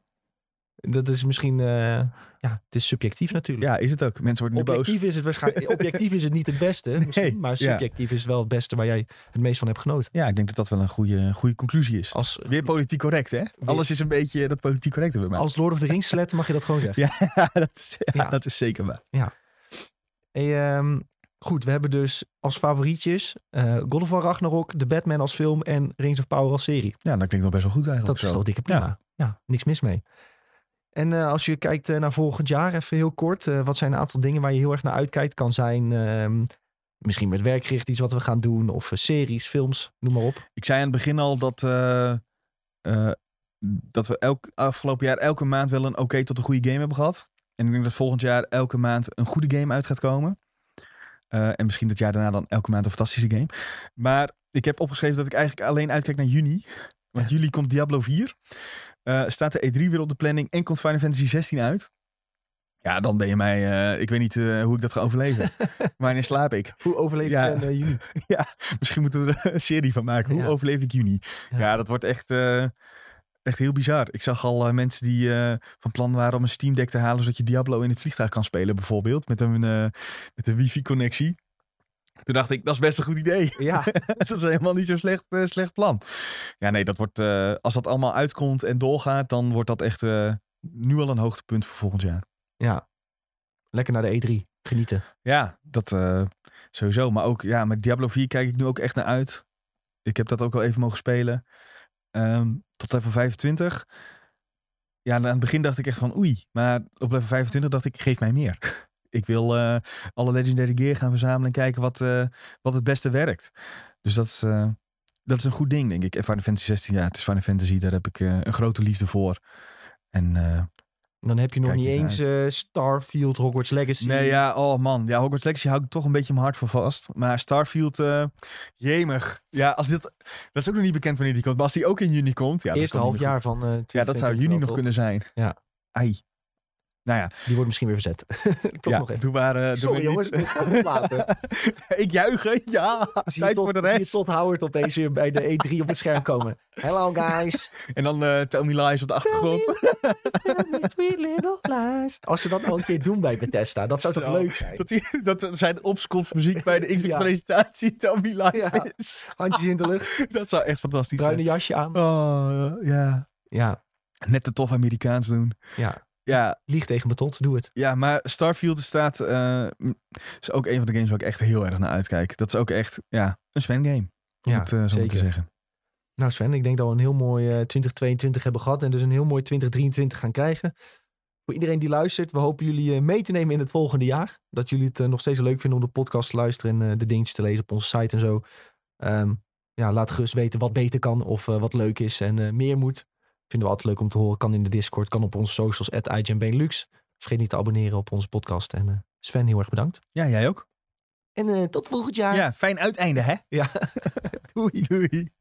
A: Dat is misschien... eh, ja, het is subjectief natuurlijk.
B: Ja, is het ook. Mensen worden nu boos.
A: Objectief is het waarschijnlijk... objectief is het niet het beste, misschien, maar
B: ja.
A: subjectief is wel het beste waar jij het meest van hebt genoten.
B: Ja, ik denk dat dat wel een goede, goede conclusie is.
A: Als,
B: Weer politiek correct, hè? Alles is een beetje dat politiek correcte bij mij.
A: als Lord of the Rings sletten mag je dat gewoon zeggen.
B: Ja, dat is, ja,
A: Ja.
B: dat is zeker waar.
A: Hey, ehm, goed, we hebben dus als favorietjes eh God of War Ragnarok, The Batman als film en Rings of Power als serie.
B: Ja, dat klinkt wel best wel goed eigenlijk.
A: Dat is toch dikke prima. Ja, niks mis mee. En eh, als je kijkt eh, naar volgend jaar, even heel kort. eh, wat zijn een aantal dingen waar je heel erg naar uitkijkt? Kan zijn ehm, misschien met werkgericht iets wat we gaan doen. Of series, films, noem maar op.
B: Ik zei aan het begin al dat, dat we elk, afgelopen jaar elke maand wel een oké tot een goede game hebben gehad. En ik denk dat volgend jaar elke maand een goede game uit gaat komen. En misschien dat jaar daarna dan elke maand een fantastische game. Maar ik heb opgeschreven dat ik eigenlijk alleen uitkijk naar juni. Want juli komt Diablo 4. Eh, staat de E3 weer op de planning en komt Final Fantasy 16 uit. Ja, dan ben je mij... eh, ik weet niet eh, hoe ik dat ga overleven. Wanneer slaap ik?
A: Hoe overleef je
B: Ja.
A: in juni?
B: Misschien moeten we er een serie van maken. Hoe
A: Ja.
B: overleef ik juni?
A: Ja.
B: Ja, dat wordt echt, echt heel bizar. Ik zag al mensen die van plan waren om een Steam Deck te halen... zodat je Diablo in het vliegtuig kan spelen bijvoorbeeld. Met een, met een wifi-connectie. Toen dacht ik, dat is best een goed idee.
A: Ja,
B: dat is helemaal niet zo'n slecht, eh, slecht plan. Ja, nee, dat wordt, eh, als dat allemaal uitkomt en doorgaat... dan wordt dat echt eh, nu al een hoogtepunt voor volgend jaar.
A: ja. Lekker naar de E3. Genieten.
B: Ja, dat sowieso. Maar ook, ja, met Diablo 4 kijk ik nu ook echt naar uit. Ik heb dat ook al even mogen spelen. Ehm, tot level 25. Ja, aan het begin dacht ik echt van oei. Maar op level 25 dacht ik, geef mij meer. Ik wil eh, alle Legendary Gear gaan verzamelen en kijken wat, eh, wat het beste werkt. Dus dat is, eh, dat is een goed ding, denk ik. En Final Fantasy 16, ja, het is Final Fantasy. Daar heb ik een grote liefde voor. En
A: Dan heb je nog niet eens Starfield, Hogwarts Legacy.
B: Nee, ja, oh man. Ja, Hogwarts Legacy hou ik toch een beetje mijn hart voor vast. Maar Starfield, eh jemig. Ja, als dit... Dat is ook nog niet bekend wanneer die komt. Maar als die ook in juni komt... Ja, dat
A: Eerste half jaar van.
B: Ja, dat zou
A: 2022
B: juni nog kunnen zijn.
A: Ja.
B: Ai. Nou ja,
A: Die wordt misschien weer verzet. Toch
B: ja,
A: nog even.
B: doe maar. doe
A: Sorry jongens, dit gaan we laten.
B: ik juich, hè? Ja,
A: Zie
B: tijd
A: tot,
B: voor de
A: zie je
B: rest.
A: tot Howard opeens weer bij de E3 op het scherm komen. Hello guys.
B: En dan eh Tommy Lies op de achtergrond.
A: Sweet little lies. Als ze dat nou een keer doen bij Bethesda, dat zou toch leuk zijn?
B: Dat, die, dat zijn opkomstmuziek bij de. Xbox-presentatie Tommy Lies
A: Ja.
B: is.
A: Handjes in de lucht,
B: Dat zou echt fantastisch
A: bruine
B: zijn.
A: jasje aan.
B: Oh, ja.
A: Ja,
B: Net te tof Amerikaans doen.
A: ja.
B: Ja,
A: Lieg tegen me tot, doe het.
B: ja, maar Starfield staat... eh, is ook een van de games waar ik echt heel erg naar uitkijk. Dat is ook echt, ja, een Sven-game. Om
A: Ja,
B: het eh, zo te zeggen.
A: Nou Sven, ik denk dat we een heel mooi eh, 2022 hebben gehad en dus een heel mooi 2023 gaan krijgen. Voor iedereen die luistert, we hopen jullie eh, mee te nemen in het volgende jaar. Dat jullie het eh, nog steeds leuk vinden om de podcast te luisteren en eh, de dingetjes te lezen op onze site en zo. Ehm, ja, laat gerust weten wat beter kan of eh, wat leuk is en eh, meer moet. Vinden we altijd leuk om te horen. Kan in de Discord, kan op onze socials, at. Vergeet niet te abonneren op onze podcast. En eh, Sven, heel erg bedankt.
B: Ja, jij ook?
A: En eh, tot volgend jaar.
B: Ja, fijn uiteinde, hè?
A: ja. Doei.
B: Doei.